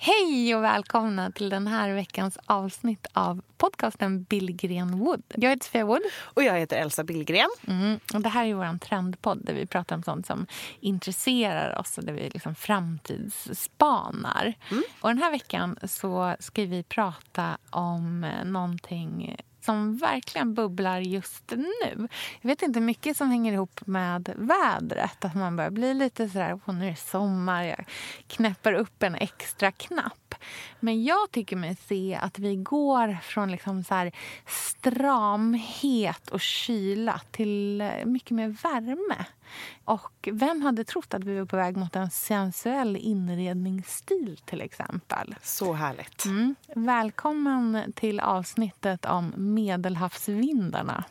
Hej och välkomna till den här veckans avsnitt av podcasten Billgren Wood. Jag heter Sofia Wood. Och jag heter Elsa Billgren. Mm, och det här är vår trendpodd där vi pratar om sånt som intresserar oss och där vi liksom framtidsspanar. Mm. Och den här veckan så ska vi prata om någonting som verkligen bubblar just nu. Jag vet inte mycket som hänger ihop med vädret. Att man börjar bli lite sådär, oh, nu är det sommar, jag knäpper upp en extra knapp. Men jag tycker mig se att vi går från liksom så här stramhet och kyla till eh, mycket mer värme. Och vem hade trott att vi var på väg mot en sensuell inredningsstil till exempel? Så härligt. Mm. Välkommen till avsnittet om medelhavsvindarna.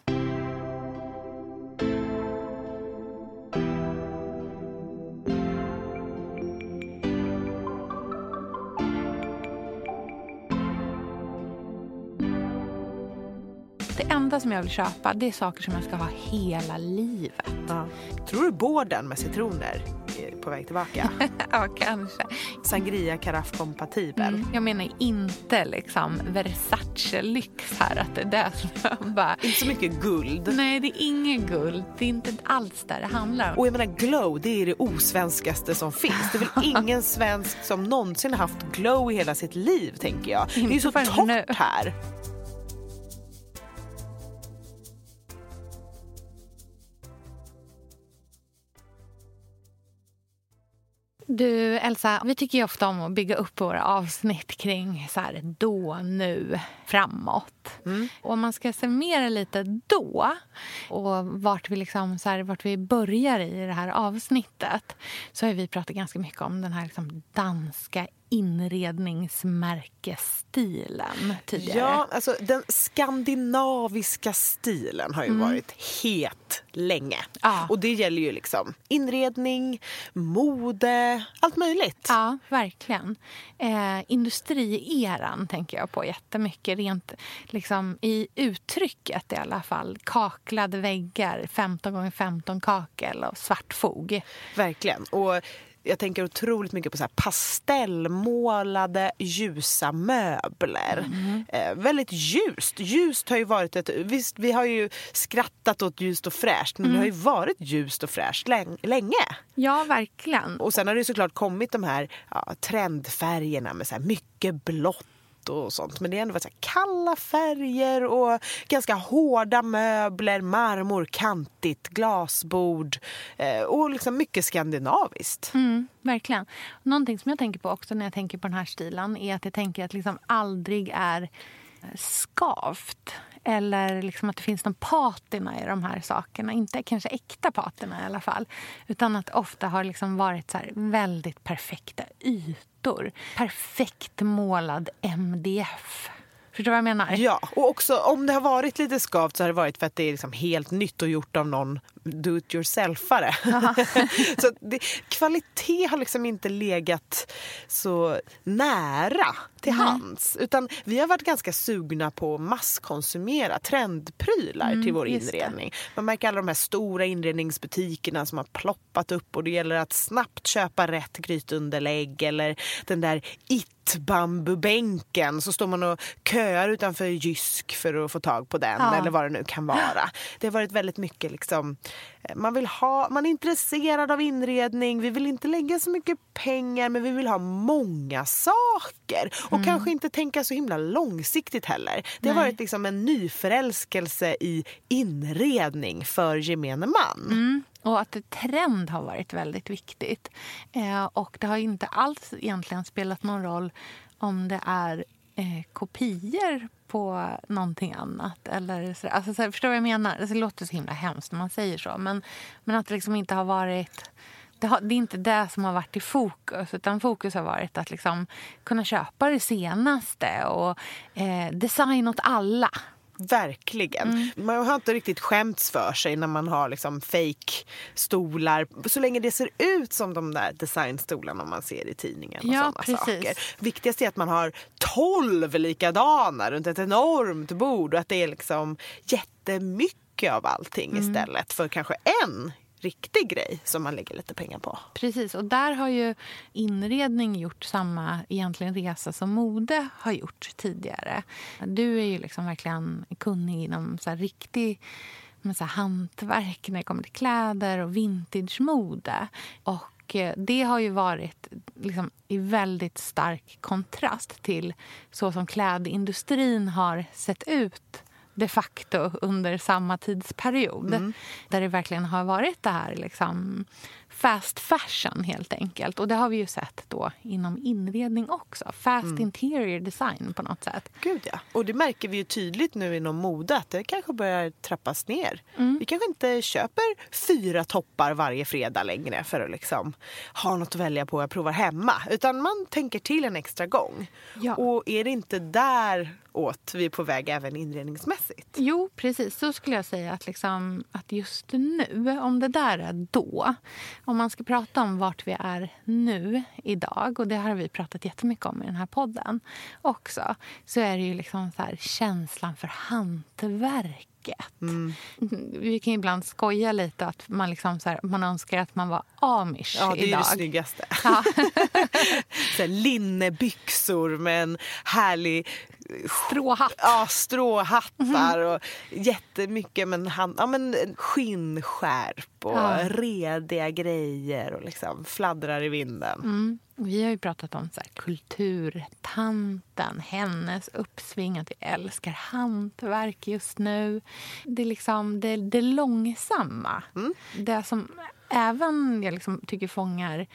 Enda som jag vill köpa det är saker som jag ska ha hela livet. Ja. Tror du bården med citroner är på väg tillbaka? ja, kanske. Sangria karaff kompatibel. Mm. Jag menar inte liksom Versace-lyx här. Att det är det som bara... Inte så mycket guld. Nej, det är inget guld. Det är inte alls där det handlar om. Och jag menar glow, det är det osvenskaste som finns. Det är väl ingen svensk som någonsin haft glow i hela sitt liv, tänker jag. det är ju så torrt här. Du, Elsa, vi tycker ofta om att bygga upp våra avsnitt kring så här, då, nu, framåt. Mm. Och om man ska summera lite då och vart vi, liksom, så här, vart vi börjar i det här avsnittet så har vi pratat ganska mycket om den här liksom, danska inredningsmärkesstilen tidigare. Ja, alltså den skandinaviska stilen har ju mm. varit het länge. Ja. Och det gäller ju liksom inredning, mode, allt möjligt. Ja, verkligen. Eh, industrieran tänker jag på jättemycket. Rent liksom, i uttrycket i alla fall. Kaklade väggar, 15 gånger 15 kakel och svart fog. Verkligen. Och jag tänker otroligt mycket på så pastellmålade ljusa möbler. Mm. Eh, väldigt ljust. Ljust har ju varit ett... Visst, vi har ju skrattat åt ljust och fräscht men mm. det har ju varit ljust och fräscht länge. Ja, verkligen. Och sen har det såklart kommit de här ja, trendfärgerna med så mycket blått och sånt. Men det har ändå varit så kalla färger och ganska hårda möbler, marmor, kantigt, glasbord eh, och liksom mycket skandinaviskt. Mm, verkligen. Någonting som jag tänker på också när jag tänker på den här stilen är att jag tänker att liksom aldrig är eh, skavt eller liksom att det finns någon patina i de här sakerna. Inte kanske äkta patina i alla fall. Utan att det ofta har liksom varit så väldigt perfekta ytor. Perfekt målad MDF. Förstår du vad jag menar? Ja, och också om det har varit lite skavt så har det varit för att det är liksom helt nytt och gjort av någon do it yourselfare. så det, kvalitet har liksom inte legat så nära till mm. hands. Utan vi har varit ganska sugna på att masskonsumera trendprylar mm, till vår inredning. Man märker alla de här stora inredningsbutikerna som har ploppat upp och det gäller att snabbt köpa rätt grytunderlägg eller den där it bambubänken så står man och köar utanför Jysk för att få tag på den ja. eller vad det nu kan vara. Det har varit väldigt mycket liksom man vill ha, man är intresserad av inredning, vi vill inte lägga så mycket pengar men vi vill ha många saker och mm. kanske inte tänka så himla långsiktigt heller. Det har Nej. varit liksom en nyförälskelse i inredning för gemene man. Mm. Och att trend har varit väldigt viktigt. Eh, och det har inte alls egentligen spelat någon roll om det är eh, kopior på någonting annat. Eller så, alltså, så, förstår du vad jag menar? Alltså, det låter så himla hemskt när man säger så. Men, men att det liksom inte har varit det, har, det, är inte det som har varit i fokus. Utan fokus har varit att liksom kunna köpa det senaste och eh, design åt alla. Verkligen. Mm. Man har inte riktigt skämts för sig när man har liksom fake stolar så länge det ser ut som de där designstolarna man ser i tidningen. och ja, precis. saker. Viktigast är att man har tolv likadana runt ett enormt bord och att det är liksom jättemycket av allting mm. istället för kanske en riktig grej som man lägger lite pengar på. Precis, och där har ju inredning gjort samma egentligen resa som mode har gjort tidigare. Du är ju liksom verkligen kunnig inom så här riktig så här hantverk när det kommer till kläder och vintage-mode. Och eh, det har ju varit liksom i väldigt stark kontrast till så som klädindustrin har sett ut de facto under samma tidsperiod. Mm. Där det verkligen har varit det här liksom, fast fashion helt enkelt. Och det har vi ju sett då inom inredning också. Fast mm. interior design på något sätt. Gud ja. Och det märker vi ju tydligt nu inom mode att det kanske börjar trappas ner. Mm. Vi kanske inte köper fyra toppar varje fredag längre för att liksom ha något att välja på och provar hemma. Utan man tänker till en extra gång. Ja. Och är det inte där åt vi är på väg även inredningsmässigt? Jo, precis. Så skulle jag säga att, liksom, att just nu, om det där är då om man ska prata om vart vi är nu, idag och det har vi pratat jättemycket om i den här podden också så är det ju liksom så här, känslan för hantverk. Mm. Vi kan ibland skoja lite att man, liksom så här, man önskar att man var amish Ja, det idag. är det snyggaste. Ja. så här, linnebyxor med en härlig Stråhatt. Ja, stråhattar och jättemycket men, han, ja, men skinnskärp och ja. rediga grejer och liksom fladdrar i vinden. Mm. Vi har ju pratat om så här, kulturtanten, hennes uppsving, att vi älskar hantverk just nu. Det är liksom det, det långsamma. Mm. Det som även jag liksom tycker fångar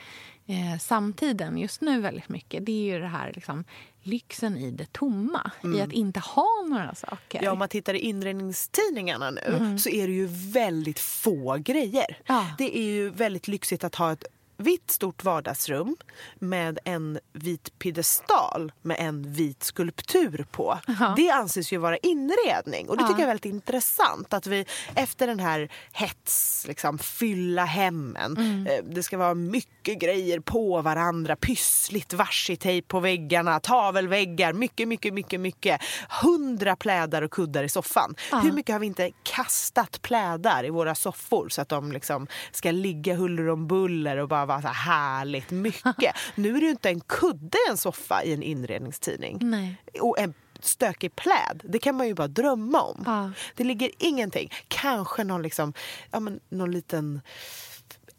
eh, samtiden just nu väldigt mycket det är ju det här liksom, lyxen i det tomma, mm. i att inte ha några saker. Ja, om man tittar i inredningstidningarna nu mm. så är det ju väldigt få grejer. Ja. Det är ju väldigt lyxigt att ha ett vitt stort vardagsrum med en vit piedestal med en vit skulptur på. Aha. Det anses ju vara inredning och det tycker jag är väldigt intressant att vi efter den här hets, liksom, fylla hemmen, mm. Eh, det ska vara mycket grejer på varandra, pyssligt varsi på väggarna, tavelväggar, mycket, mycket, mycket, mycket. Hundra plädar och kuddar i soffan. Aha. Hur mycket har vi inte kastat plädar i våra soffor så att de liksom ska ligga huller om buller och bara vara så härligt mycket. nu är det ju inte en kudde i en soffa i en inredningstidning. Nej. Och en stökig pläd, det kan man ju bara drömma om. Ja. Det ligger ingenting. Kanske någon, liksom, ja, men, någon liten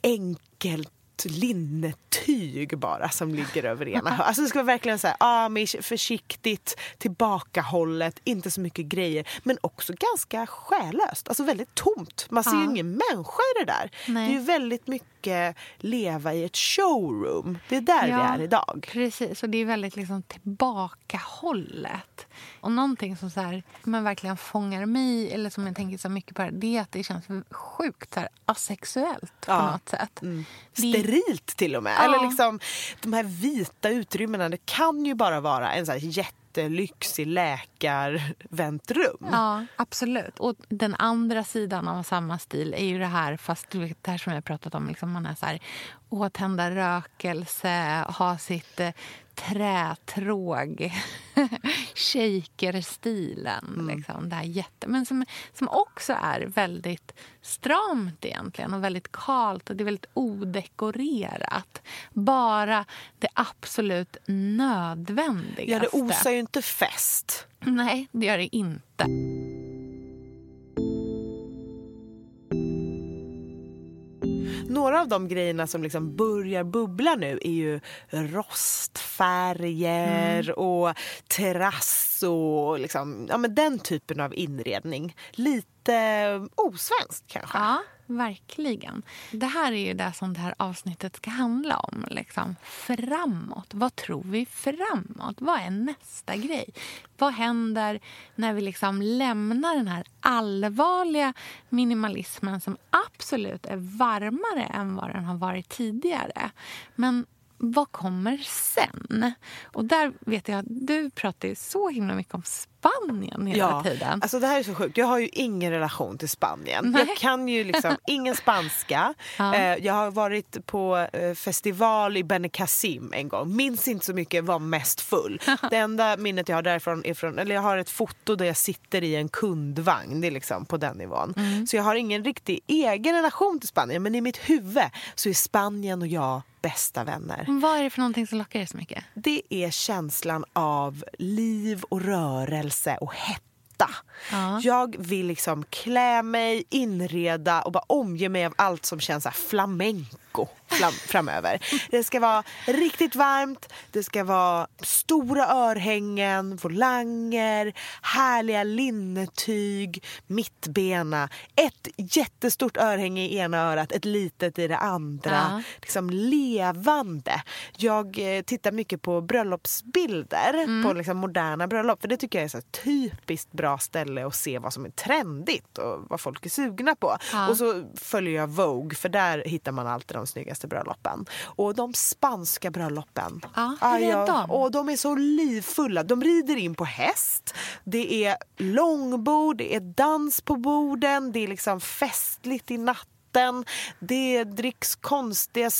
enkel linnetyg bara som ligger över ena Alltså det ska vara verkligen så här, amish, försiktigt, tillbakahållet, inte så mycket grejer. Men också ganska själlöst, alltså väldigt tomt. Man ser ja. ju ingen människa i det där. Nej. Det är ju väldigt mycket leva i ett showroom. Det är där ja, vi är idag. Precis, och det är väldigt liksom tillbakahållet. Och någonting som så här, man verkligen fångar mig, eller som jag tänker så mycket på, det är att det känns sjukt så här, asexuellt på ja. något sätt. Mm. Sterilt till och med. Ja. Eller liksom, de här vita utrymmena, det kan ju bara vara en så här jättelyxig läkarväntrum. Ja, absolut. Och den andra sidan av samma stil är ju det här, fast det här som jag pratat om, liksom man är så här, åtända rökelse, ha sitt eh, trätråg, shaker-stilen. Mm. Liksom, det här jätte, men som, som också är väldigt stramt egentligen och väldigt kalt och det är väldigt odekorerat. Bara det absolut nödvändigaste. Ja, det osar ju inte fest. Nej, det gör det inte. Några av de grejerna som liksom börjar bubbla nu är ju rostfärger mm. och terrass och liksom, ja, men den typen av inredning. Lite osvenskt kanske. Ja verkligen. Det här är ju det som det här avsnittet ska handla om. Liksom. Framåt. Vad tror vi framåt? Vad är nästa grej? Vad händer när vi liksom lämnar den här allvarliga minimalismen som absolut är varmare än vad den har varit tidigare? Men vad kommer sen? Och där vet jag, du pratar ju så himla mycket om Spanien hela ja, tiden. Alltså det här är så sjukt. Jag har ju ingen relation till Spanien. Nej. Jag kan ju liksom ingen spanska. Ja. Eh, jag har varit på eh, festival i Benicassim en gång. Minns inte så mycket, var mest full. Det enda minnet jag har därifrån är från, eller jag har ett foto där jag sitter i en kundvagn. Det är liksom på den nivån. Mm. Så jag har ingen riktig egen relation till Spanien. Men i mitt huvud så är Spanien och jag bästa vänner. Vad är det för någonting som lockar dig så mycket? Det är känslan av liv och rörelse och hetta. Ja. Jag vill liksom klä mig, inreda och bara omge mig av allt som känns flamenco framöver. Det ska vara riktigt varmt, det ska vara stora örhängen, volanger, härliga linnetyg, mittbena, ett jättestort örhänge i ena örat, ett litet i det andra. Ja. Liksom levande. Jag eh, tittar mycket på bröllopsbilder, Mm. på liksom moderna bröllop. För det tycker jag är här typiskt bra ställe att se vad som är trendigt och vad folk är sugna på. Ja. Och så följer jag Vogue för där hittar man alltid de snyggaste bröllopen. Och de spanska bröllopen. Ja, hur är jag- de? Och de är så livfulla. De rider in på häst. Det är långbord, det är dans på borden, det är liksom festligt i natten. Det dricks konstiga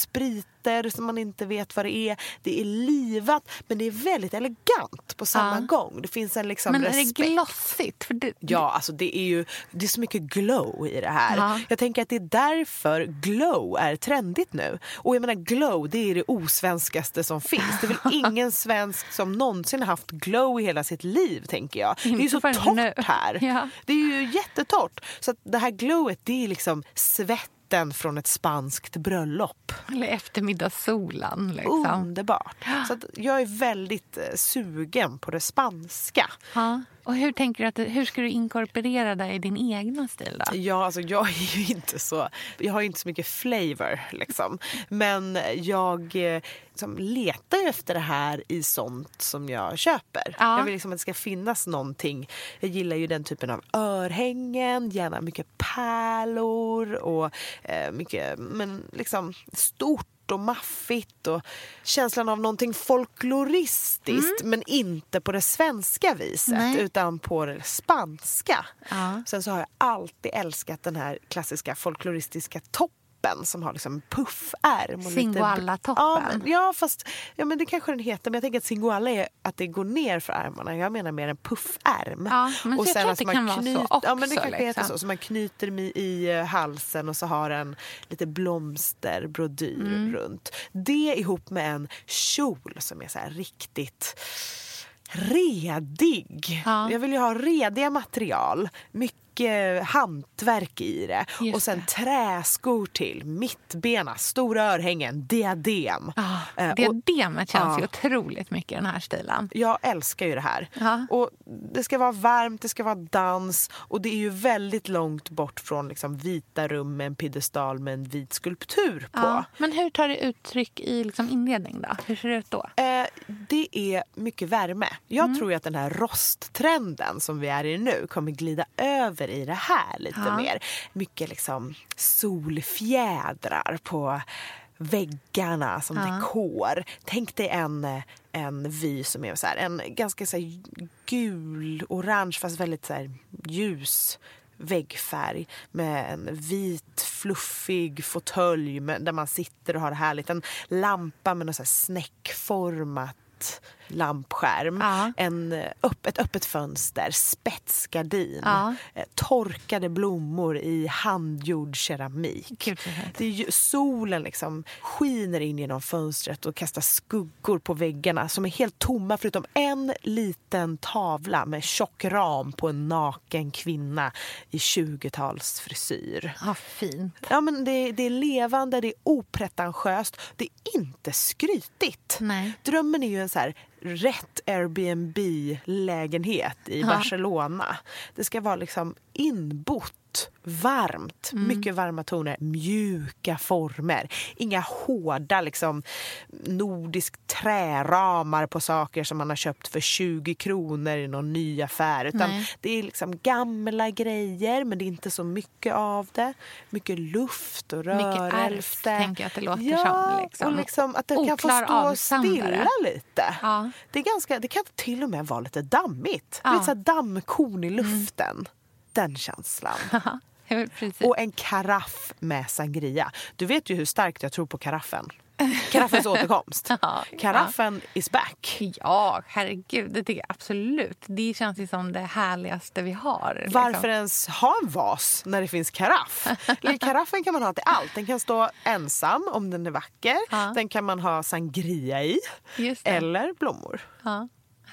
spriter som man inte vet vad det är. Det är livat men det är väldigt elegant på samma Ja. gång. Det finns en liksom Men är det respekt. glossigt? För det, Ja, alltså det är ju det är så mycket glow i det här. Ja. Jag tänker att det är därför glow är trendigt nu. Och jag menar glow, det är det osvenskaste som finns. Det är väl ingen svensk som någonsin har haft glow i hela sitt liv, tänker jag. det är ju Inte så torrt nu. här. Ja. Det är ju jättetorrt. Så att det här glowet, det är liksom svetten från ett spanskt bröllop. Eller eftermiddagssolan. Liksom. Underbart. Så jag är väldigt eh, sugen på det spanska. Ja. Och hur tänker du att, hur ska du inkorporera det i din egna stil då? Ja, alltså jag är ju inte så... Jag har ju inte så mycket flavor, liksom. Men jag eh, liksom, letar efter det här i sånt som jag köper. Ja. Jag vill liksom att det ska finnas någonting. Jag gillar ju den typen av örhängen, gärna mycket pärlor och eh, mycket, men liksom stort och maffigt och känslan av någonting folkloristiskt men inte på det svenska viset Nej. utan på det spanska. Ja. Sen så har jag alltid älskat den här klassiska folkloristiska toppen som har liksom puffärm. och Singoalla-toppen. Ja, fast ja, men det kanske den heter. Men jag tänker att singoalla är att det går ner för armarna. Jag menar mer en puffärm. Ja, men jag tror att det kan vara så Ja, men det också, heter liksom. så. Så man knyter i, i eh, halsen och så har en lite blomsterbrodyr Mm. runt. Det ihop med en kjol som är så riktigt redig. Ja. Jag vill ju ha rediga material. Mycket hantverk i det. Just och sen det. träskor till, mittbena, stora örhängen, diadem. Ah, Eh, och- diademet känns Ja. ju otroligt mycket i den här stilen. jag älskar ju det här. Ja. Och det ska vara varmt, det ska vara dans och det är ju väldigt långt bort från liksom vita rum med en piedestal med en vit skulptur på. Ja. Men hur tar det uttryck i liksom inredning då? Hur ser det ut då? Eh, det är mycket värme. Jag Mm. tror att den här rosttrenden som vi är i nu kommer glida över i det här lite Ja. mer. Mycket liksom solfjädrar på väggarna som Ja. dekor. Tänk dig en, en vy som är så här, en ganska så här gul, orange fast väldigt så här ljus väggfärg med en vit fluffig fåtölj där man sitter och har det härligt. En lampa med något så här snäckformat lampskärm. Ja. En, eh, upp, ett öppet fönster, spetsgardin. Ja. eh, Torkade blommor i handgjord keramik. Gud. Det är ju, solen liksom skiner in genom fönstret och kastar skuggor på väggarna som är helt tomma förutom en liten tavla med tjock ram på en naken kvinna i 20-talsfrisyr. Ja, fint. Ja, men det, det är levande, det är opretentiöst, det är inte skrytigt. Nej. Drömmen är ju en så här rätt Airbnb-lägenhet i. Barcelona. Det ska vara liksom inbott varmt. Mycket varma toner, mjuka former. Inga hårda liksom, nordisk träramar på saker som man har köpt för 20 kronor i någon ny affär. Utan Nej. det är liksom gamla grejer, men det är inte så mycket av det. Mycket luft och rörelse. Mycket ärvt, tänker jag att det låter ja, som, liksom. och liksom att det kan få stå stilla lite. Ja. Det, är ganska, det kan till och med vara lite dammigt. Ja. Mm. Lite så dammkorn i luften. Den känslan. Och en karaff med sangria. Du vet ju hur starkt jag tror på karaffen. Karaffens återkomst. Ja, Karaffen is back. Ja, herregud. Det tycker jag absolut. Det känns ju som det härligaste vi har. Varför liksom. ens ha en vas när det finns karaff? Karaffen kan man ha till allt. Den kan stå ensam om den är vacker. Ja. Den kan man ha sangria i. Eller blommor.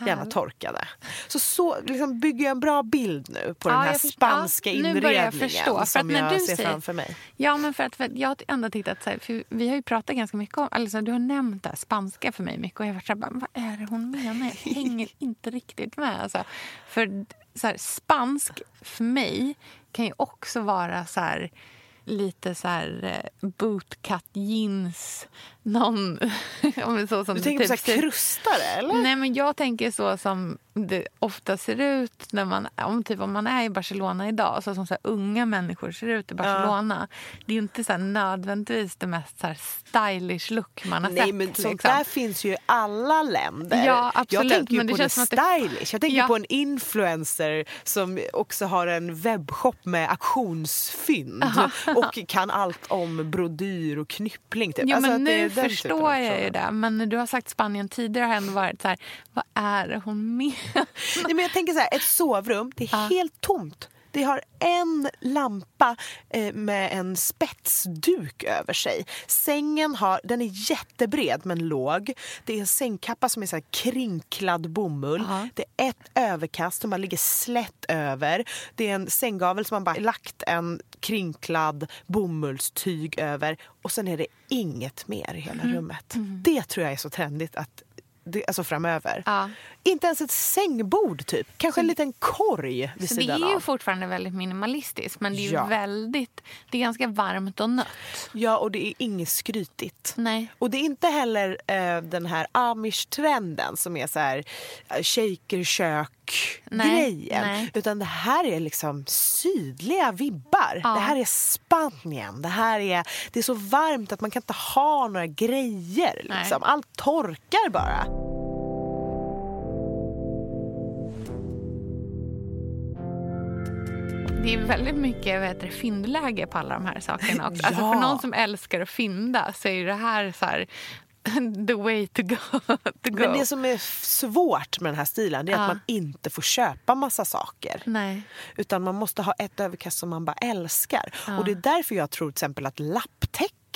Gärna torkade. Så, så liksom bygger jag en bra bild nu på Ja, den här jag först- spanska ja, jag inredningen förstå, för som jag du ser säger- framför mig. Ja, men för att, för jag har ändå tyckt att så här, för vi har ju pratat ganska mycket om, alltså du har nämnt det här spanska för mig mycket och jag har varit så här, bara, vad är det hon menar? Jag hänger inte riktigt med. Alltså, för så här, spansk för mig kan ju också vara så här lite så här eh, bootcut jeans, någon... ja, men så som Du det tänker på typ så här krustare eller? Nej, men jag tänker så som det ofta ser ut när man, om, typ, om man är i Barcelona idag. Så som så här, unga människor ser ut i Barcelona. Det är inte så här, nödvändigtvis det mest så här, stylish look man har Nej sett. men sånt liksom. där finns ju i alla länder. Ja, absolut, Jag tänker men det på det känns det- stylish. Jag tänker Ja. på en influencer som också har en webbshop med auktionsfynd och kan allt om brodyr och knyppling. Typ. Jo, Alltså men att det förstår jag ju det. Men när du har sagt Spanien tidigare har jag ändå varit så här, vad är hon menar? Nej, men jag tänker så här, ett sovrum, det är Ja. helt tomt. Det har en lampa eh, med en spetsduk över sig. Sängen har, den är jättebred men låg. Det är en sängkappa som är så krinklad bomull. Ja. Det är ett överkast som man ligger slätt över. Det är en sänggavel som man bara lagt en krinklad bomullstyg över. Och sen är det inget mer i hela rummet. Det tror jag är så trendigt att det, alltså framöver. Ja. Inte ens ett sängbord typ. Kanske en liten korg vid Så det sidan är ju av. fortfarande väldigt minimalistiskt. Men det är ju Ja. väldigt, det är ganska varmt och nött. Ja, och det är inget skrytigt. Nej. Och det är inte heller eh, den här amish-trenden som är så här eh, shaker-kök-grejen. Nej, nej. Utan det här är liksom sydliga vibbar. Ja. Det här är Spanien. Det här är, det är så varmt att man kan inte ha några grejer. Liksom. Allt torkar bara. Det är väldigt mycket vad heter det, fyndläge på alla de här sakerna också. Alltså Ja. för någon som älskar att fynda så är det här så här, the way to go. To go. Men det som är svårt med den här stilen är Ja. att man inte får köpa massa saker. Nej. Utan man måste ha ett överkast som man bara älskar. Ja. Och det är därför jag tror till exempel att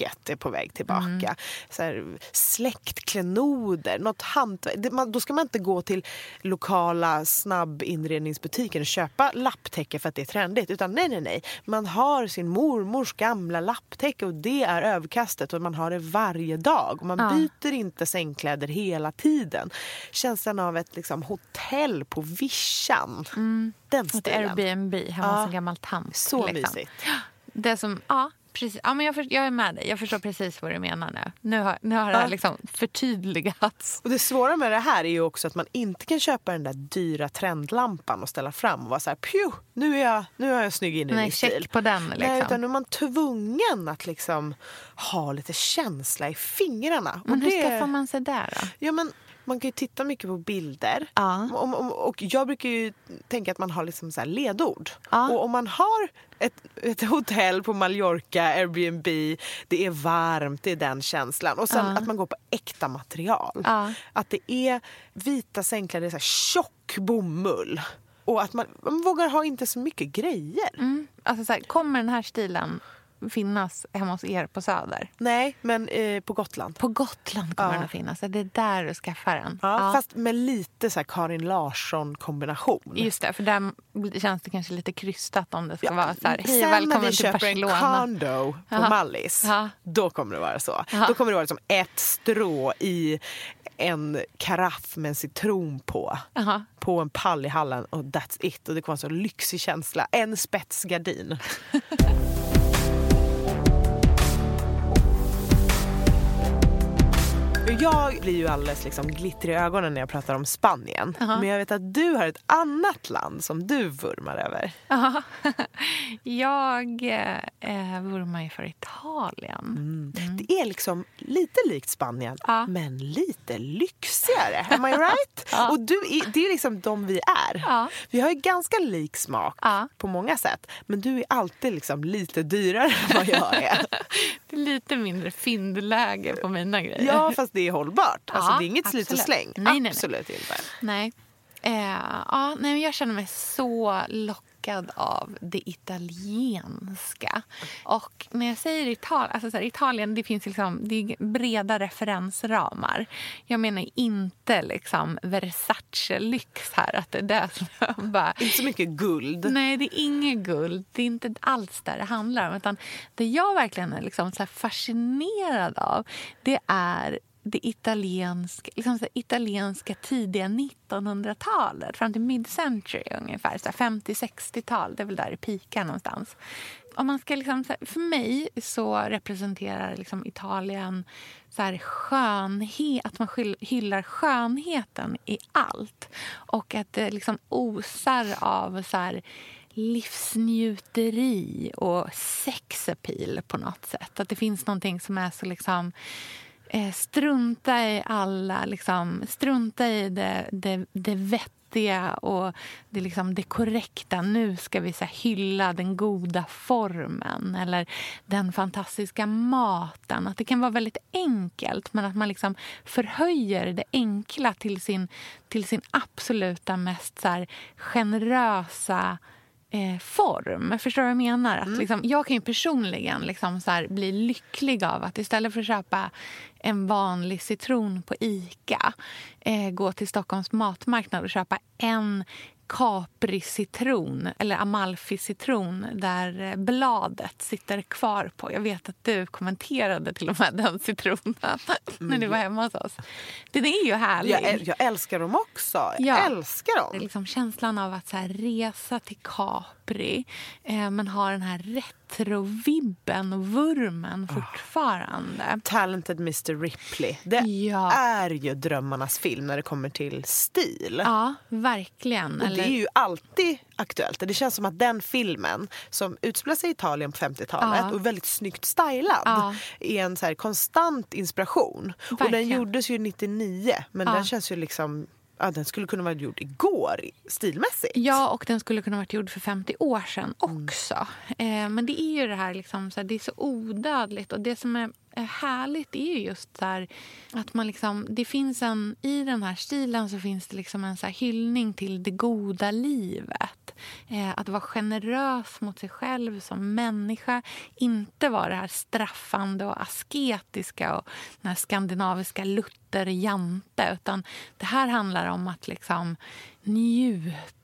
lapptäcket är på väg tillbaka. Mm. Så här, släktklenoder, något hantverk. Då ska man inte gå till lokala snabbinredningsbutiken och köpa lapptäcke för att det är trendigt. Utan nej, nej, nej. Man har sin mormors gamla lapptäcke och det är överkastet och man har det varje dag. Och man Ja. byter inte sängkläder hela tiden. Känslan av ett liksom, hotell på vischan. Den Ett stilen. Airbnb hemma Ja. hos en gammal tant. Så liksom. mysigt. Det som, ja, precis. Ja, men jag, för, jag är med dig. Jag förstår precis vad du menar nu. Nu har, nu har det här liksom förtydligats. Och det svåra med det här är ju också att man inte kan köpa den där dyra trendlampan och ställa fram och vara så här, pju, nu är jag, nu är jag snygg Nej, inredningsstil. check på den. Liksom. Nej, utan nu är man tvungen att liksom ha lite känsla i fingrarna. men och hur det... skaffar man sig där då? Ja, men man kan ju titta mycket på bilder. Ja. Om, om, och jag brukar ju tänka att man har liksom så ledord. Ja. Och om man har ett, ett hotell på Mallorca, Airbnb, det är varmt, det är den känslan. Och sen Ja. att man går på äkta material. Att det är vita sängkläder, så här tjock bomull. Och att man, man vågar ha inte så mycket grejer. Mm. Alltså, så här, kommer den här stilen finnas hemma hos er på Söder? Nej, men eh, på Gotland. På Gotland kommer Ja. den att finnas. Är det där du skaffar den? Ja, Fast med lite så Karin Larsson-kombination. Just det, för där känns det kanske lite krystat om det ska Ja, vara så här, hej Sen och när välkommen vi till köper Barcelona. en condo på Ja. Mallis, Ja. då kommer det vara så. Ja. Då kommer det vara som ett strå i en karaff med en citron på. På en pall i hallen och that's it. Och det kommer vara så lyxig känsla. En spetsgardin. Jag blir ju alldeles liksom glittrig i ögonen när jag pratar om Spanien. Jaha. Men jag vet att du har ett annat land som du vurmar över. Ja. Jag eh, vurmar ju för Italien. Det är liksom lite likt Spanien, Ja. men lite lyxigare. Am I right? Och du är, det är liksom de vi är. Vi har ju ganska lik smak på många sätt. Men du är alltid liksom lite dyrare än vad jag är. Det är lite mindre fyndläge på mina grejer. ja, fast det är hållbart. Alltså, Ja, det är inget slit och absolut. släng. Nej, nej, nej. Absolut inte. Nej. Eh, ja, nej jag känner mig så lockad av det italienska. Och när jag säger Italien, alltså så här, Italien, det finns liksom, det är breda referensramar. Jag menar inte liksom Versace-lyx här. Att det är det som bara... Inte så mycket guld. Nej, det är inget guld. Det är inte alls där det handlar om. Utan det jag verkligen är liksom så fascinerad av det är det italienska, liksom så italienska tidiga 1900-talet fram till mid-century ungefär. 50-60-tal, det är väl där det pikar någonstans. Om man ska liksom, här, för mig så representerar liksom Italien så här skönhet, att man hyllar skönheten i allt. Och att det liksom osar av så här livsnjuteri och sexappeal på något sätt. Att det finns någonting som är så liksom eh, strunta i alla, liksom, strunta i det, det, det vettiga och det, liksom, det korrekta. Nu ska vi så här, hylla den goda formen eller den fantastiska maten. Att det kan vara väldigt enkelt men att man liksom förhöjer det enkla till sin, till sin absoluta mest så här, generösa eh, form. Förstår du vad jag menar? Att, liksom, jag kan ju personligen liksom, så här, bli lycklig av att istället för att köpa en vanlig citron på Ica eh, gå till Stockholms matmarknad och köpa en Capri-citron eller Amalfi-citron där eh, bladet sitter kvar på. Jag vet att du kommenterade till och med den citronen när du var hemma hos oss. Den är ju härlig. Jag, jag älskar dem också. Jag Ja. älskar Det är dem. liksom känslan av att så resa till Capri eh, men ha den här retrovibben och vurmen Ah. fortfarande. Talented Mr Ripley. Det Ja. är ju drömmarnas film när det kommer till stil. Ja, verkligen. Och det är ju alltid aktuellt. Det känns som att den filmen som utspelar sig i Italien på 50-talet Ja. och är väldigt snyggt stylad Ja. är en så konstant inspiration. Och den Verkligen. gjordes ju 99 men den känns ju liksom Ja, den skulle kunna vara gjord igår stilmässigt. Ja, och den skulle kunna varit gjord för 50 år sedan Mm. också. Eh, men det är ju det här liksom, så här, det är så odödligt. Och det som är Eh, härligt är ju just där att man liksom, det finns en, i den här stilen så finns det liksom en så här hyllning till det goda livet. Eh, att vara generös mot sig själv som människa. Inte vara det här straffande och asketiska och den här skandinaviska Luther Jante. Utan det här handlar om att liksom njuta.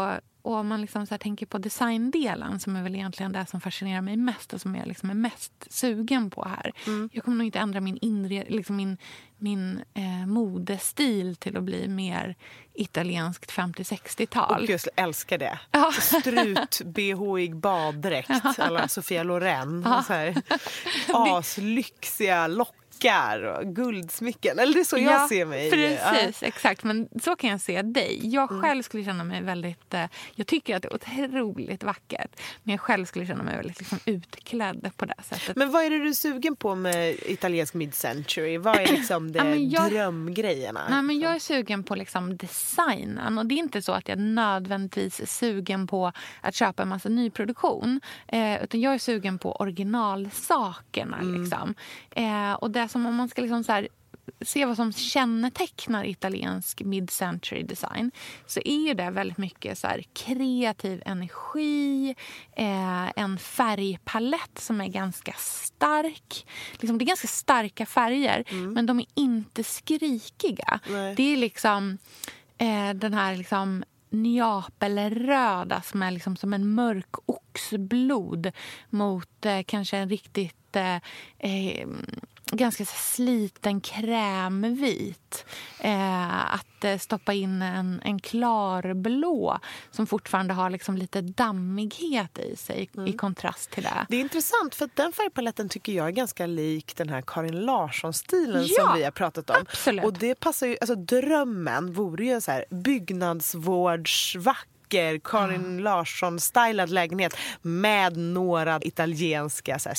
Och, och om man liksom så tänker på designdelen som är väl egentligen det som fascinerar mig mest och som jag liksom är mest sugen på här. Jag kommer nog inte ändra min, inre, liksom min, min eh, modestil till att bli mer italienskt 50-60-tal. Och jag älskar det. Ja. Strut, bhig baddräkt, alla Sofia Loren. Ja. Så här, lockar och guldsmycken. Eller det är så jag Ja, ser mig. Precis, exakt. Men så kan jag se dig. Jag Mm. själv skulle känna mig väldigt... Eh, jag tycker att det är otroligt vackert. Men jag själv skulle känna mig väldigt liksom, utklädd på det sättet. Men vad är det du är sugen på med italiensk mid-century? Vad är liksom det Ja, jag- drömgrejerna? Nej, men jag är sugen på liksom designen. Och Det är inte så att jag nödvändigtvis är sugen på att köpa en massa nyproduktion. Eh, utan jag är sugen på originalsakerna. Mm. Liksom. Eh, och det som om man ska liksom så här, se vad som kännetecknar italiensk mid-century design så är det väldigt mycket så här kreativ energi, eh, en färgpalett som är ganska stark. Liksom, det är ganska starka färger, men de är inte skrikiga. Nej. Det är liksom eh, den här liksom Neapelröda som är liksom som en mörk oxblod mot eh, kanske en riktigt eh, eh, ganska sliten krämvit. Eh, att eh, stoppa in en, en klarblå som fortfarande har liksom lite dammighet i sig i kontrast till det. Det är intressant för den färgpaletten tycker jag är ganska lik den här Karin Larsson-stilen Ja, som vi har pratat om. absolut. Och det passar ju, alltså drömmen vore ju så här byggnadsvårdsvacker Karin Larsson-stylad lägenhet med några italienska så här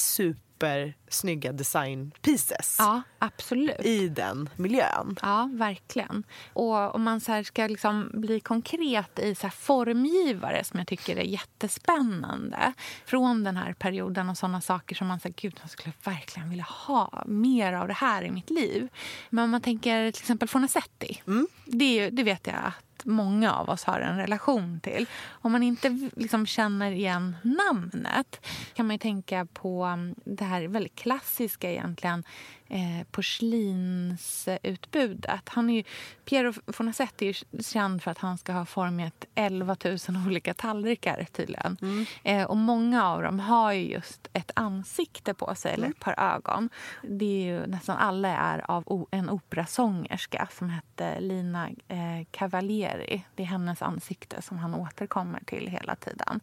supersnygga design pieces Ja, absolut. i den miljön. Ja, verkligen. Och om man så ska liksom bli konkret i så här formgivare som jag tycker är jättespännande från den här perioden och såna saker som man säger gud, jag skulle verkligen vilja ha mer av det här i mitt liv. Men om man tänker till exempel Fornasetti. Det, är ju, det vet jag att många av oss har en relation till. Om man inte liksom känner igen namnet kan man ju tänka på um, det här väldigt klassiska egentligen eh, porslinsutbudet. Han är ju, Piero Fornasetti är känd för att han ska ha format 11 000 olika tallrikar tydligen. Eh, och många av dem har ju just ett ansikte på sig eller ett par ögon. Det är ju nästan alla är av en operasångerska som hette Lina eh, Cavalieri. Det är hennes ansikte som han återkommer till hela tiden.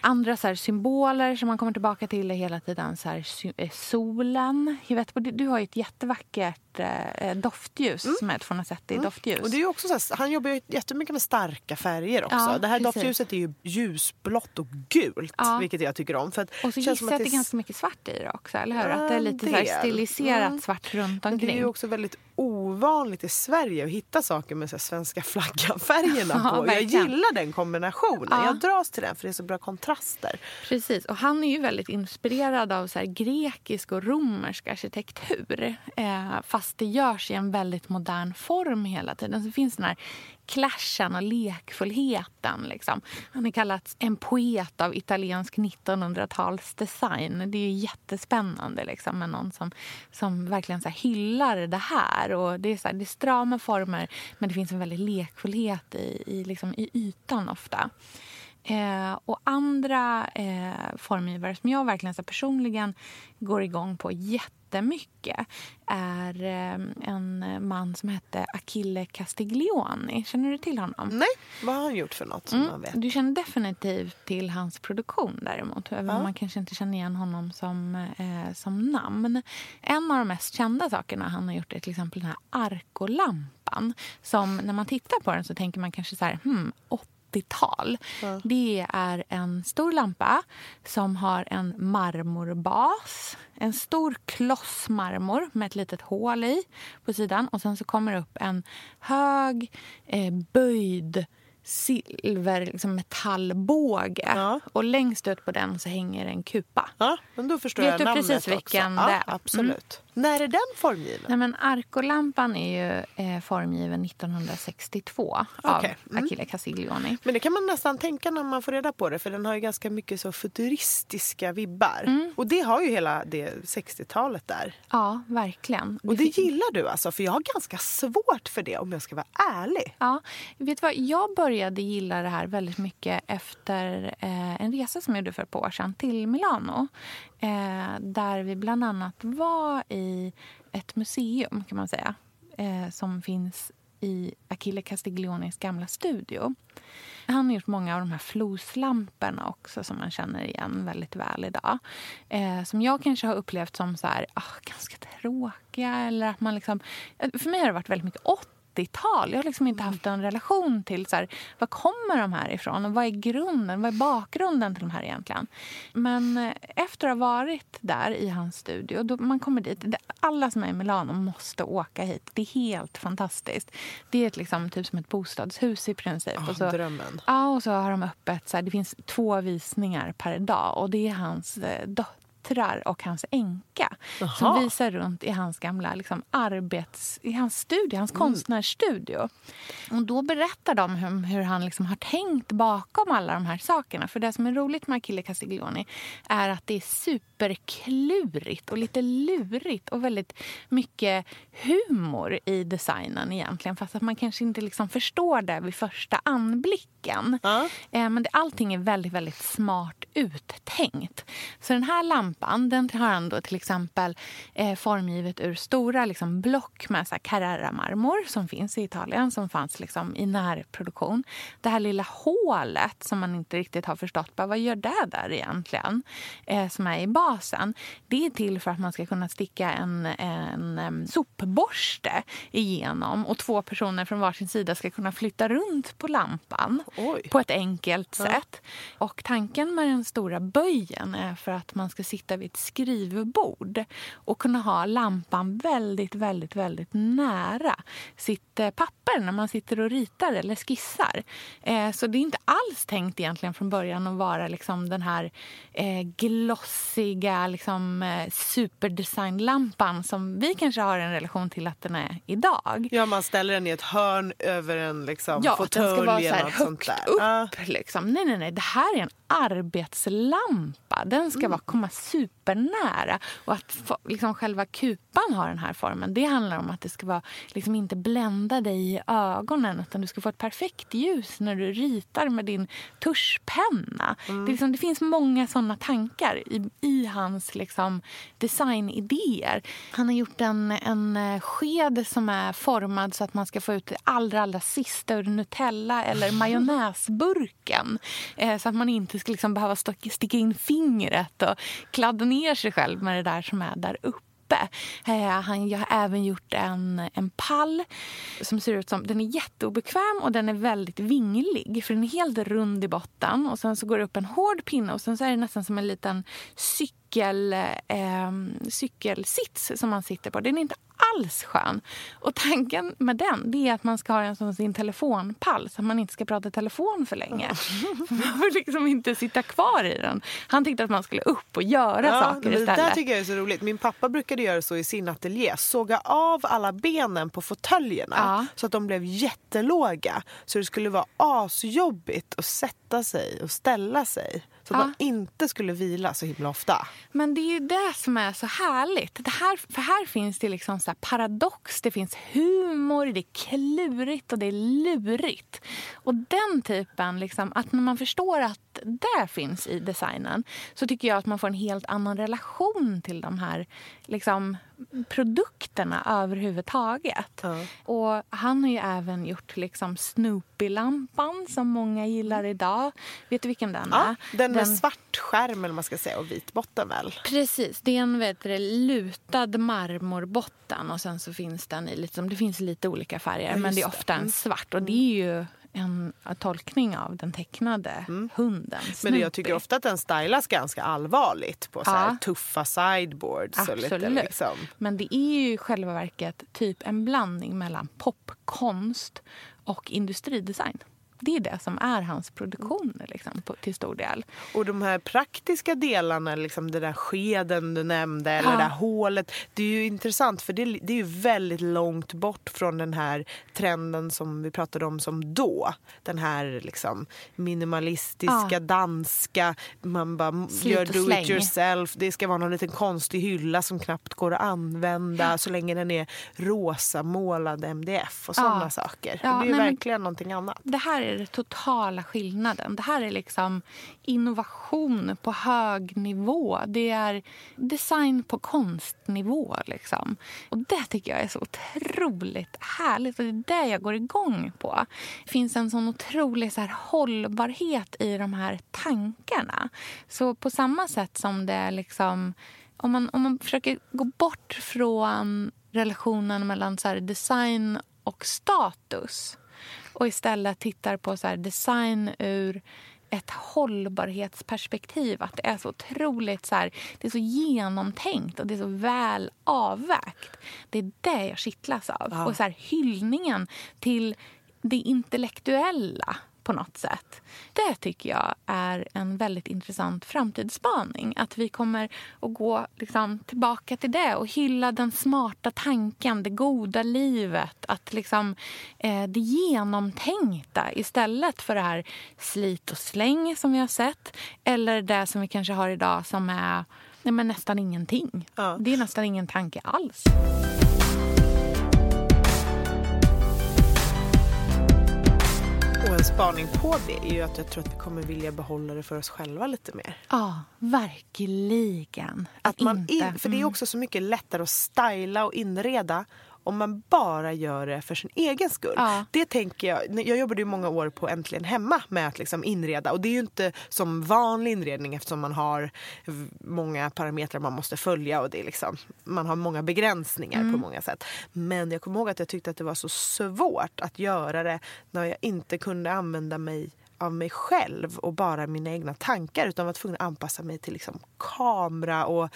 Andra så här, symboler som man kommer tillbaka till är hela tiden så här, eh, solen. Jag vet, du har ju ett jättevackert eh, doftljus som är ett Fornasetti doftljus. Och det är också så här, han jobbar ju jättemycket med starka färger också. Ja, det här precis. doftljuset är ju ljusblått och gult, Ja. vilket jag tycker om. För att Och så det gissar jag att det är det ganska mycket svart i det också, eller hur? att det är lite så här del. stiliserat Mm. svart runt Men det är omkring. ju också väldigt ovanligt i Sverige att hitta saker med så svenska flaggan-färgerna Ja, på. Jag verkligen. gillar den kombinationen. Ja. Jag dras till den för det är så bra kontraster. Precis, och han är ju väldigt inspirerad av så grekisk och romersk arkitektur. Eh, fast det görs i en väldigt modern form hela tiden. Så det finns den här clashen och lekfullheten. Liksom. Han är kallats en poet av italiensk 1900-talsdesign. Det är ju jättespännande liksom, med någon som, som verkligen så här hyllar det här. Och det, är så här, det är strama former, men det finns en väldig lekfullhet i, i, liksom, i ytan ofta. Eh, och andra eh, formgivare som jag verkligen så personligen går igång på jättemycket är eh, en man som hette Achille Castiglioni. Känner du till honom? Nej, vad har han gjort för något som Mm. man vet? Du känner definitivt till hans produktion däremot. Även om man kanske inte känner igen honom som, eh, som namn. En av de mest kända sakerna han har gjort är till exempel den här Arkolampan. Som när man tittar på den så tänker man kanske så här, hmm, 80-tal. Det är en stor lampa som har en marmorbas. En stor kloss marmor med ett litet hål i på sidan. Och sen så kommer det upp en hög eh, böjd silver liksom metallbåge. Ja. Och längst ut på den så hänger en kupa. Ja, men då förstår Vet jag namnet precis också. vilken ja, det är? När är den formgiven? Nej, men Arkolampan är ju eh, formgiven 1962 Okej, av Achille Castiglioni. Men det kan man nästan tänka när man får reda på det för den har ju ganska mycket så futuristiska vibbar. Mm. Och det har ju hela det 60-talet där. Ja, verkligen. Och det fin- gillar du alltså? För jag har ganska svårt för det om jag ska vara ärlig. Ja, vet du vad? Jag började gilla det här väldigt mycket efter eh, en resa som jag gjorde för ett par år sedan till Milano. Eh, där vi bland annat var i ett museum kan man säga. Eh, som finns i Achille Castiglionis gamla studio. Han har gjort många av de här floslamporna också som man känner igen väldigt väl idag. Eh, som jag kanske har upplevt som så här, ah, ganska tråkiga. Eller att man liksom, eh, för mig har det varit väldigt mycket 80-tal. Jag har liksom inte haft en relation till så här, var kommer de här ifrån och vad är grunden, vad är bakgrunden till de här egentligen. Men eh, efter att ha varit där i hans studio, då man kommer dit, alla som är i Milano måste åka hit. Det är helt fantastiskt. Det är ett liksom, typ som ett bostadshus i princip. Ja, och så, drömmen. Ja, och så har de öppet, så här, det finns två visningar per dag och det är hans eh, döttrar och hans änka Jaha. som visar runt i hans gamla liksom, arbets... i hans studio, hans konstnärsstudio. Och då berättar de hur, hur han liksom har tänkt bakom alla de här sakerna. För det som är roligt med Achille Castiglioni är att det är superklurigt och lite lurigt och väldigt mycket humor i designen egentligen. Fast att man kanske inte liksom förstår det vid första anblicken. Eh, Men det, allting är väldigt, väldigt smart uttänkt. Så den här lampan den har han då till exempel eh, formgivet ur stora liksom, block med så Carrara-marmor som finns i Italien, som fanns liksom, i närproduktion. Det här lilla hålet som man inte riktigt har förstått, bara, vad gör det där egentligen? Eh, som är i basen. Det är till för att man ska kunna sticka en, en, em, sopborste igenom och två personer från varsin sida ska kunna flytta runt på lampan Oj. på ett enkelt sätt. Och tanken med den stora böjen är för att man ska sitta vid ett skrivbord och kunna ha lampan väldigt, väldigt, väldigt nära sitt eh, papper när man sitter och ritar eller skissar. Eh, så det är inte alls tänkt egentligen från början att vara liksom den här eh, glossiga liksom, superdesignlampan som vi kanske har en relation till att den är idag. Ja, man ställer den i ett hörn över en liksom, Ja, den ska fåtölj vara så eller här något sånt högt upp. Ja. Liksom. Nej, nej, nej. Det här är en arbetslampa. Den ska vara, komma supernära. Och att liksom, själva kupan har den här formen, det handlar om att det ska vara, liksom, inte blända dig i ögonen utan du ska få ett perfekt ljus när du ritar med din tuschpenna. Det, är liksom, det finns många såna tankar i, i hans liksom, designidéer. Han har gjort en, en eh, sked som är formad så att man ska få ut det allra, allra sista ur Nutella eller majonnäsburken. Eh, så att man inte ska liksom behöva sticka in fingret och kladda ner sig själv med det där som är där uppe. Eh, han jag har även gjort en, en pall som ser ut som... Den är jätteobekväm och den är väldigt vinglig. För Den är helt rund i botten och sen så går det upp en hård pinne och sen så är det nästan som en liten cykel, eh, cykelsits som man sitter på. Den är inte alls skön. Och tanken med den är att man ska ha den som sin telefonpall så att man inte ska prata telefon för länge. man får liksom inte sitta kvar i den. Han tyckte att man skulle upp och göra saker men det istället. där tycker jag är så roligt. Min pappa brukade göra så i sin ateljé. Såga av alla benen på fåtöljerna Ja. så att de blev jättelåga. Så det skulle vara asjobbigt att sätta sig och ställa sig. Så att man inte skulle vila så himla ofta. Men det är ju det som är så härligt. Det här, för här finns det liksom så paradox, det finns humor, det är klurigt och det är lurigt. Och den typen, liksom, att när man förstår att det finns i designen så tycker jag att man får en helt annan relation till de här liksom, produkterna överhuvudtaget. Ja. Och han har ju även gjort liksom Snoopy-lampan som många gillar idag. Vet du vilken den Ja, är? den med svart skärm eller man ska säga och vit botten väl? Precis, det är en vet du, lutad marmorbotten och sen så finns den i lite, det finns lite olika färger Ja, men det är just det. ofta en Mm. svart och det är ju en tolkning av den tecknade hunden Men jag Snoopy. tycker ofta att den stylas ganska allvarligt på så Ja. tuffa sideboards. Och lite, Absolut. liksom. Men det är ju i själva verket typ en blandning mellan popkonst och industridesign. Det är det som är hans produktioner liksom, på, till stor del. Och de här praktiska delarna, liksom det där skeden du nämnde eller Ja. det där hålet. Det är ju intressant för det, det är ju väldigt långt bort från den här trenden som vi pratade om som då. Den här liksom minimalistiska, Ja. danska, man bara Slit gör do it släng. yourself. Det ska vara någon liten konstig hylla som knappt går att använda så länge den är rosa målad MDF och sådana Ja. saker. Ja, det blir ju verkligen någonting annat. Det här är den totala skillnaden. Det här är liksom innovation på hög nivå. Det är design på konstnivå. Liksom. Och Det tycker jag är så otroligt härligt. Och Det är det jag går igång på. Det finns en sån otrolig så här hållbarhet i de här tankarna. Så på samma sätt som det är liksom... Om man, om man försöker gå bort från relationen mellan så här design och status och istället tittar på så design ur ett hållbarhetsperspektiv. Att det är så otroligt så här, det är så genomtänkt och det är så väl avvägt. Det är det jag kittlas av. Ja. Och så här, hyllningen till det intellektuella på något sätt. Det tycker jag är en väldigt intressant framtidsspaning. Att vi kommer att gå liksom, tillbaka till det och hylla den smarta tanken, det goda livet. Att liksom, eh, det genomtänkta istället för det här slit och släng som vi har sett. Eller det som vi kanske har idag som är nej, men nästan ingenting. Ja. Det är nästan ingen tanke alls. En spaning på det är ju att jag tror att vi kommer vilja behålla det för oss själva lite mer. Ja, verkligen. Att man inte- in, för det är mm. också så mycket lättare att styla och inreda om man bara gör det för sin egen skull. Ja. Det tänker jag, jag jobbade ju många år på Äntligen hemma med att liksom inreda och det är ju inte som vanlig inredning eftersom man har många parametrar man måste följa och det är liksom, man har många begränsningar Mm. på många sätt. Men jag kommer ihåg att jag tyckte att det var så svårt att göra det när jag inte kunde använda mig av mig själv och bara mina egna tankar utan var tvungen att anpassa mig till liksom kamera och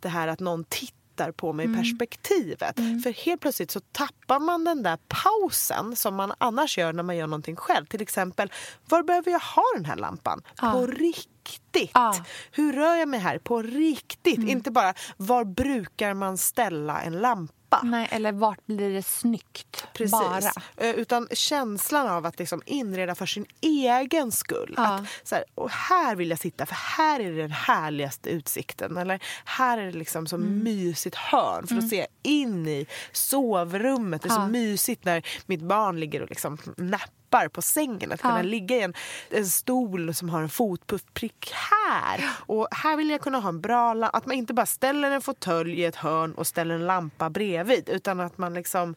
det här att någon tittar på mig perspektivet. För helt plötsligt så tappar man den där pausen som man annars gör när man gör någonting själv. Till exempel, var behöver jag ha den här lampan? Ja. På riktigt. Ja. Hur rör jag mig här? På riktigt. Inte bara, var brukar man ställa en lampa? Nej, eller vart blir det snyggt Precis. bara? Eh, Utan känslan av att liksom inreda för sin egen skull. Ja. Att, så här, och här vill jag sitta för här är det den härligaste utsikten. Eller här är det liksom så Mm. mysigt hörn för att se in i sovrummet. Det är så Ja. mysigt när mitt barn ligger och liksom nappar på sängen. Att kunna Ja. ligga i en, en stol som har en fotpuffprick här. Och här vill jag kunna ha en bra lampa. Att man inte bara ställer en fåtölj i ett hörn och ställer en lampa bredvid. Utan att man liksom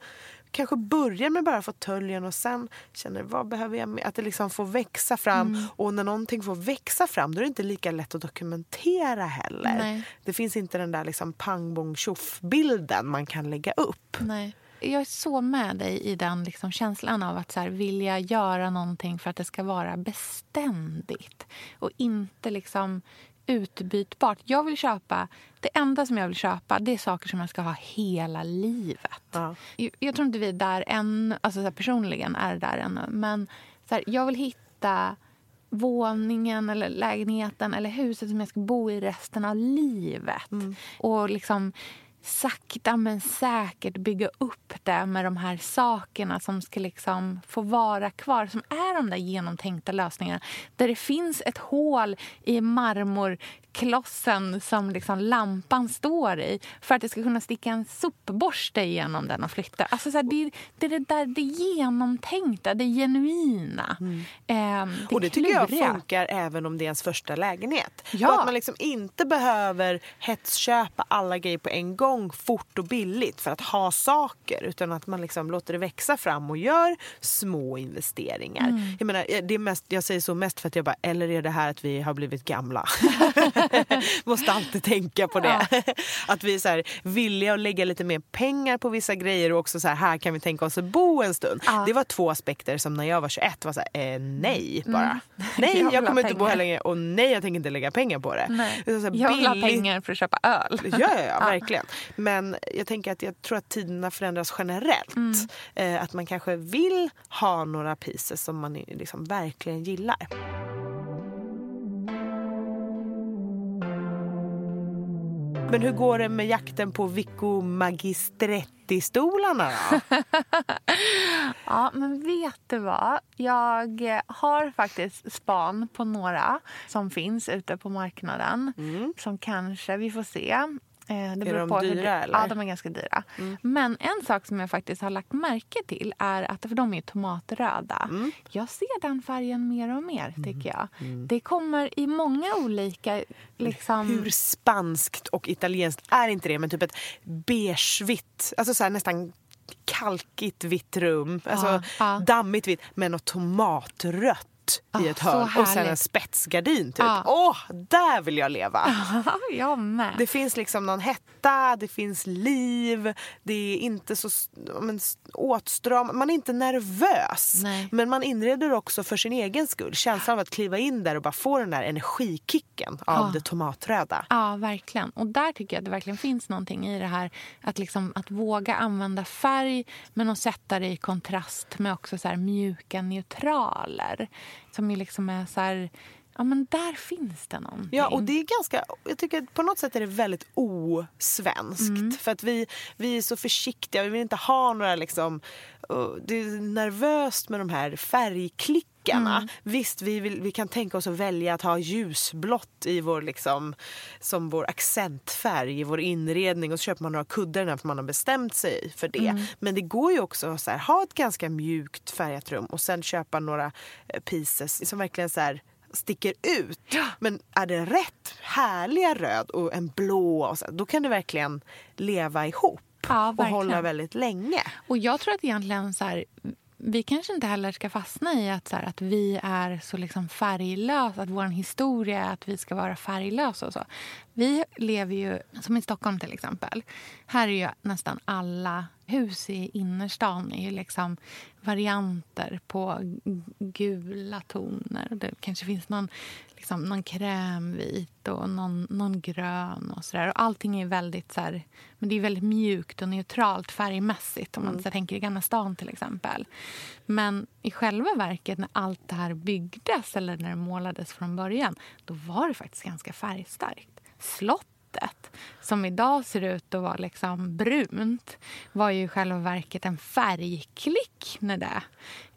kanske börjar med bara fåtöljen och sen känner vad behöver jag mer? Att det liksom får växa fram. Mm. Och när någonting får växa fram då är det inte lika lätt att dokumentera heller. Nej. Det finns inte den där liksom pang bong tjoff bilden man kan lägga upp. Nej. Jag är så med dig i den liksom känslan av att så här, vilja göra någonting för att det ska vara beständigt och inte liksom utbytbart. Jag vill köpa, det enda som jag vill köpa det är saker som jag ska ha hela livet. Ja. Jag, jag tror inte vi är där än, alltså så här, personligen är där ännu. Men så här, jag vill hitta våningen eller lägenheten eller huset som jag ska bo i resten av livet. Och liksom sakta men säkert bygga upp det med de här sakerna som ska liksom få vara kvar. Som är de där genomtänkta lösningarna. Där det finns ett hål i marmorklossen som liksom lampan står i för att det ska kunna sticka en sopborste igenom den och flytta. Alltså så här, det, det är det där det genomtänkta, det genuina. Mm. Eh, det och det tycker jag funkar även om det är ens första lägenhet. Ja. att man liksom inte behöver hetsköpa alla grejer på en gång igång fort och billigt för att ha saker utan att man liksom låter det växa fram och gör små investeringar. Mm. Jag, menar, det är mest, jag säger så mest för att jag bara, eller är det här att vi har blivit gamla? Måste alltid tänka på det. Ja. att vi är så här, villiga att lägga lite mer pengar på vissa grejer och också så här, här kan vi tänka oss att bo en stund. Ja. Det var två aspekter som när jag var 21 var så här, eh, nej bara. Mm. Nej, jag, jag kommer inte bo här längre och nej, jag tänker inte lägga pengar på det. Nej. Så här, jag vill ha pengar för att köpa öl. ja, ja, ja, verkligen. Men jag tänker att jag tror att tiderna förändras generellt. Mm. Eh, att man kanske vill ha några pieces som man liksom verkligen gillar. Men hur går det med jakten på Vico Magistretti-stolarna då? ja, men vet du vad? Jag har faktiskt span på några som finns ute på marknaden. Mm. Som kanske, vi får se. Eh, det är de på dyra? Det, eller? Ja, de är ganska dyra. Mm. Men en sak som jag faktiskt har lagt märke till är att för de är tomatröda. Mm. Jag ser den färgen mer och mer, mm. tycker jag. Mm. Det kommer i många olika... Liksom... Hur spanskt och italienskt är inte det? Men typ ett beigevitt, alltså så här, nästan kalkigt vitt rum. Alltså ja, ja. dammigt vitt, men något tomatrött i ett hörn och sen en spetsgardin. Typ. Åh, oh, där vill jag leva! jag med. Det finns liksom någon hetta, det finns liv, det är inte så men, åtstram. Man är inte nervös, Nej. men man inreder också för sin egen skull. Känslan av att kliva in där och bara få den där energikicken av ja. det tomatröda. Ja, verkligen. Och där tycker jag att det verkligen finns någonting i det här att, liksom, att våga använda färg men att sätta det i kontrast med också så mjuka neutraler. Som ju liksom är så här... Ja, men där finns det någonting. Ja, och det är ganska... Jag tycker på något sätt är det väldigt osvenskt. Mm. För att vi, vi är så försiktiga. Vi vill inte ha några liksom... Det är nervöst med de här färgklickarna. Mm. Visst, vi, vill, vi kan tänka oss att välja att ha ljusblått i vår, liksom, som vår accentfärg i vår inredning och så köper man några kuddar för man har bestämt sig för det. Mm. Men det går ju också att ha ett ganska mjukt färgat rum och sen köpa några eh, pieces som verkligen så här, sticker ut. Ja. Men är det rätt härliga röd och en blå, och så, då kan det verkligen leva ihop. Ja, och hålla väldigt länge. Och jag tror att egentligen så här, vi kanske inte heller ska fastna i att, så här, att vi är så liksom färglösa, att vår historia är att vi ska vara färglösa och så. Vi lever ju, som i Stockholm till exempel, här är ju nästan alla hus i innerstan är ju liksom varianter på gula toner. Det kanske finns någon, liksom, någon krämvit och någon, någon grön och sådär. Allting är väldigt så här, men det är väldigt mjukt och neutralt färgmässigt om man mm. så tänker i Gamla stan till exempel. Men i själva verket när allt det här byggdes eller när det målades från början, då var det faktiskt ganska färgstarkt. Slottet, som idag ser ut att vara liksom brunt var ju i själva verket en färgklick när det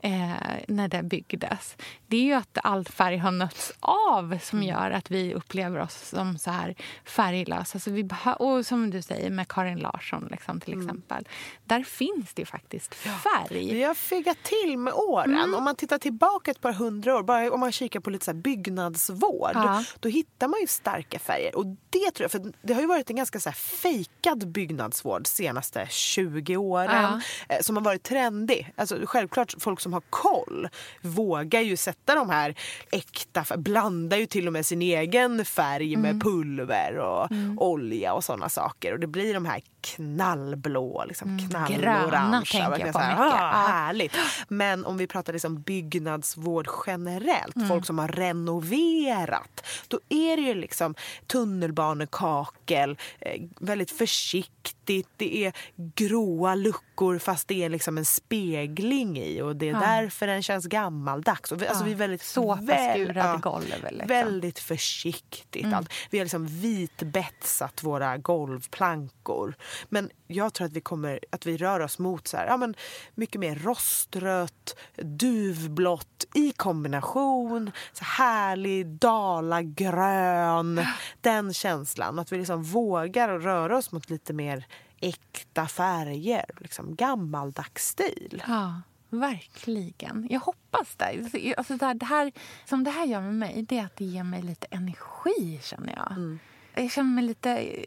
eh, när det byggdes. Det är ju att all färg har nötts av som mm. gör att vi upplever oss som så här färglösa. Alltså vi och som du säger med Karin Larsson liksom, till mm. exempel. Där finns det faktiskt färg. Vi har figgat till med åren. Mm. Om man tittar tillbaka ett par hundra år, bara om man kikar på lite så byggnadsvård, ja. då hittar man ju starka färger. Och det tror jag, för det har ju varit en ganska så här fejkad byggnadsvård senaste 20 åren ja. Eh, som har varit trendig. Alltså, självklart folk som har koll vågar ju sätta de här äkta, blandar ju till och med sin egen färg mm. med pulver och mm. olja och sådana saker. Och det blir de här knallblå, liksom mm. knallorange. tänker jag på här, mycket. Ah, härligt. Men om vi pratar liksom byggnadsvård generellt, mm. folk som har renoverat. Då är det ju liksom tunnelbanekablar kakel, eh, väldigt försiktigt. Det är gråa luckor fast det är liksom en spegling i och det är Ja. därför den känns gammaldags. Och vi, alltså Ja. vi är väldigt Såpaskurade golv, liksom. Väldigt försiktigt. Allt. Vi har liksom vitbetsat våra golvplankor. Men jag tror att vi kommer att vi rör oss mot så här, ja, men mycket mer rostrött, duvblått i kombination. Så härlig dalagrön. Den känslan. Att vi liksom vågar röra oss mot lite mer äkta färger. Liksom gammaldags stil. Ja, verkligen. Jag hoppas det. Alltså det, här, det här, som det här gör med mig, det är att det ger mig lite energi, känner jag. Jag känner mig lite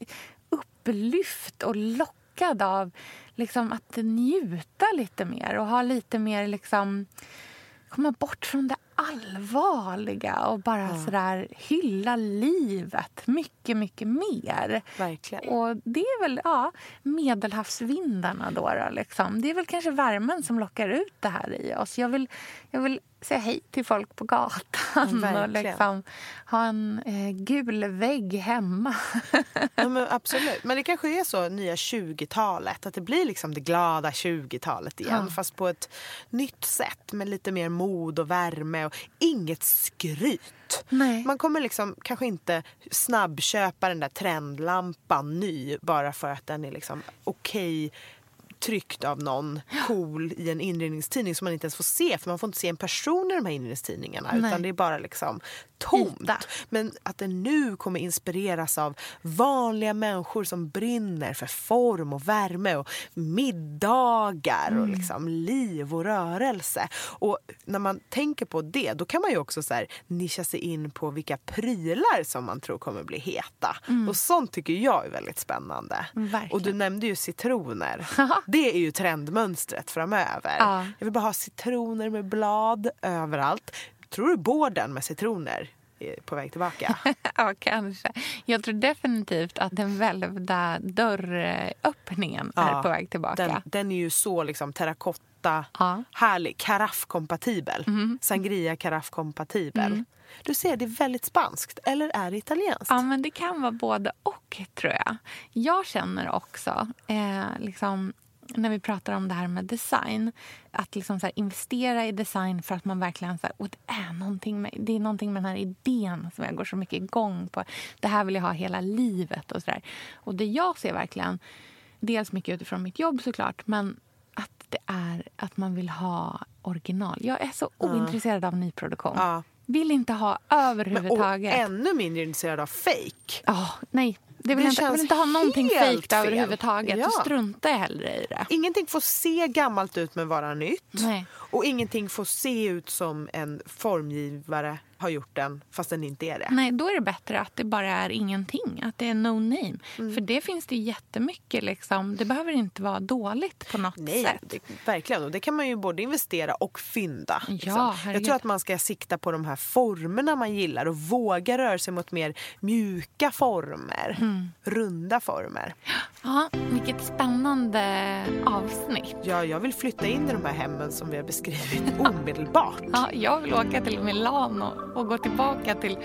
upplyft och lockad av liksom, att njuta lite mer och ha lite mer... liksom komma bort från det allvarliga och bara sådär hylla livet mycket, mycket mer. Verkligen. Och det är väl ja, medelhavsvindarna då, då liksom. Det är väl kanske värmen som lockar ut det här i oss. Jag vill, jag vill säga hej till folk på gatan och Verkligen. liksom ha en eh, gul vägg hemma. Ja, men absolut. Men det kanske är så nya 20-talet. Att det blir liksom det glada 20-talet igen. Ja. Fast på ett nytt sätt. Med lite mer mod och värme. Och inget skryt. Nej. Man kommer liksom kanske inte snabbköpa den där trendlampan ny. Bara för att den är liksom okej tryckt av någon cool i en inredningstidning som man inte ens får se för man får inte se en person i de här inredningstidningarna Nej. utan det är bara liksom tomt. Yta. Men att det nu kommer inspireras av vanliga människor som brinner för form och värme och middagar och liksom liv och rörelse. Och när man tänker på det då kan man ju också så här nischa sig in på vilka prylar som man tror kommer bli heta. Och sånt tycker jag är väldigt spännande. Verkligen. Och du nämnde ju citroner. det är ju trendmönstret framöver. Ja. Jag vill bara ha citroner med blad överallt. Tror du borden med citroner är på väg tillbaka? ja, kanske. Jag tror definitivt att den välvda dörröppningen är Ja, på väg tillbaka. Den, den är ju så liksom terrakotta, Ja. Härlig, karaffkompatibel. Sangria karaffkompatibel. Du ser, det är väldigt spanskt. Eller är det italienskt? Ja, men det kan vara både och, tror jag. Jag känner också, eh, liksom, när vi pratar om det här med design att liksom så investera i design för att man verkligen... Så här, och det, är någonting med, det är någonting med den här idén som jag går så mycket igång på. Det här vill jag ha hela livet. Och, så där. och det jag ser verkligen, dels mycket utifrån mitt jobb såklart men att det är att man vill ha original. Jag är så ointresserad av nyproduktion. Ja. Vill inte ha Men- överhuvudtaget. Och ännu mindre intresserad av fake. Ja, nej. Det vill Det inte, vill inte ha någonting fejkt överhuvudtaget. Ja. Så struntar jag hellre i det. Ingenting får se gammalt ut men vara nytt. Nej. Och ingenting får se ut som en formgivare har gjort den fast den inte är det. Nej, då är det bättre att det bara är ingenting. Att det är no name. Mm. För det finns det jättemycket. Liksom. Det behöver inte vara dåligt på något Nej, sätt. det, verkligen. Och det kan man ju både investera och fynda. liksom. Jag herregud. tror att man ska sikta på de här formerna man gillar och våga röra sig mot mer mjuka former. Mm. Runda former. Ja, vilket spännande avsnitt. Ja, jag vill flytta in i de här hemmen som vi har beskrivit omedelbart. Ja, jag vill åka till Milano och gå tillbaka till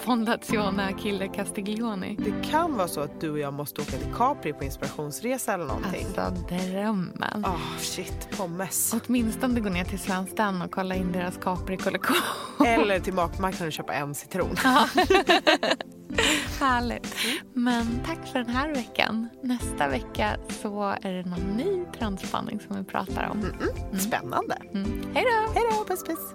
Fondazione Achille Castiglioni. Det kan vara så att du och jag måste åka till Capri på inspirationsresa eller någonting. Alltså, drömmen. Ah, shit, pommes. Åtminstone gå ner till Svenskt Tenn och kolla in deras Capri-kollektion. Eller till matmarknaden och köpa en citron. Härligt. Men tack för den här veckan. Nästa vecka så är det någon ny trendspaning som vi pratar om. Spännande. Mm. Hej då! Hej då, puss puss.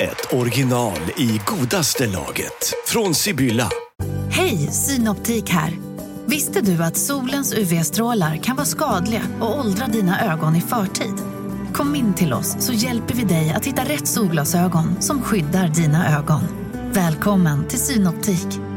ett original i godaste laget. Från Sibylla. Hej, Synoptik här. Visste du att solens UV-strålar kan vara skadliga och åldra dina ögon i förtid? Kom in till oss så hjälper vi dig att hitta rätt solglasögon som skyddar dina ögon. Välkommen till Synoptik.